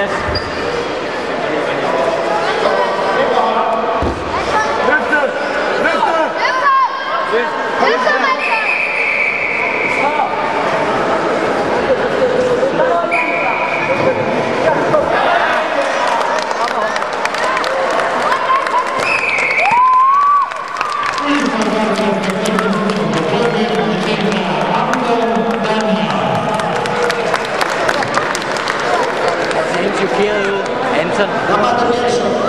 Yes. Lift us! Lift us! Lift us! feel handsome.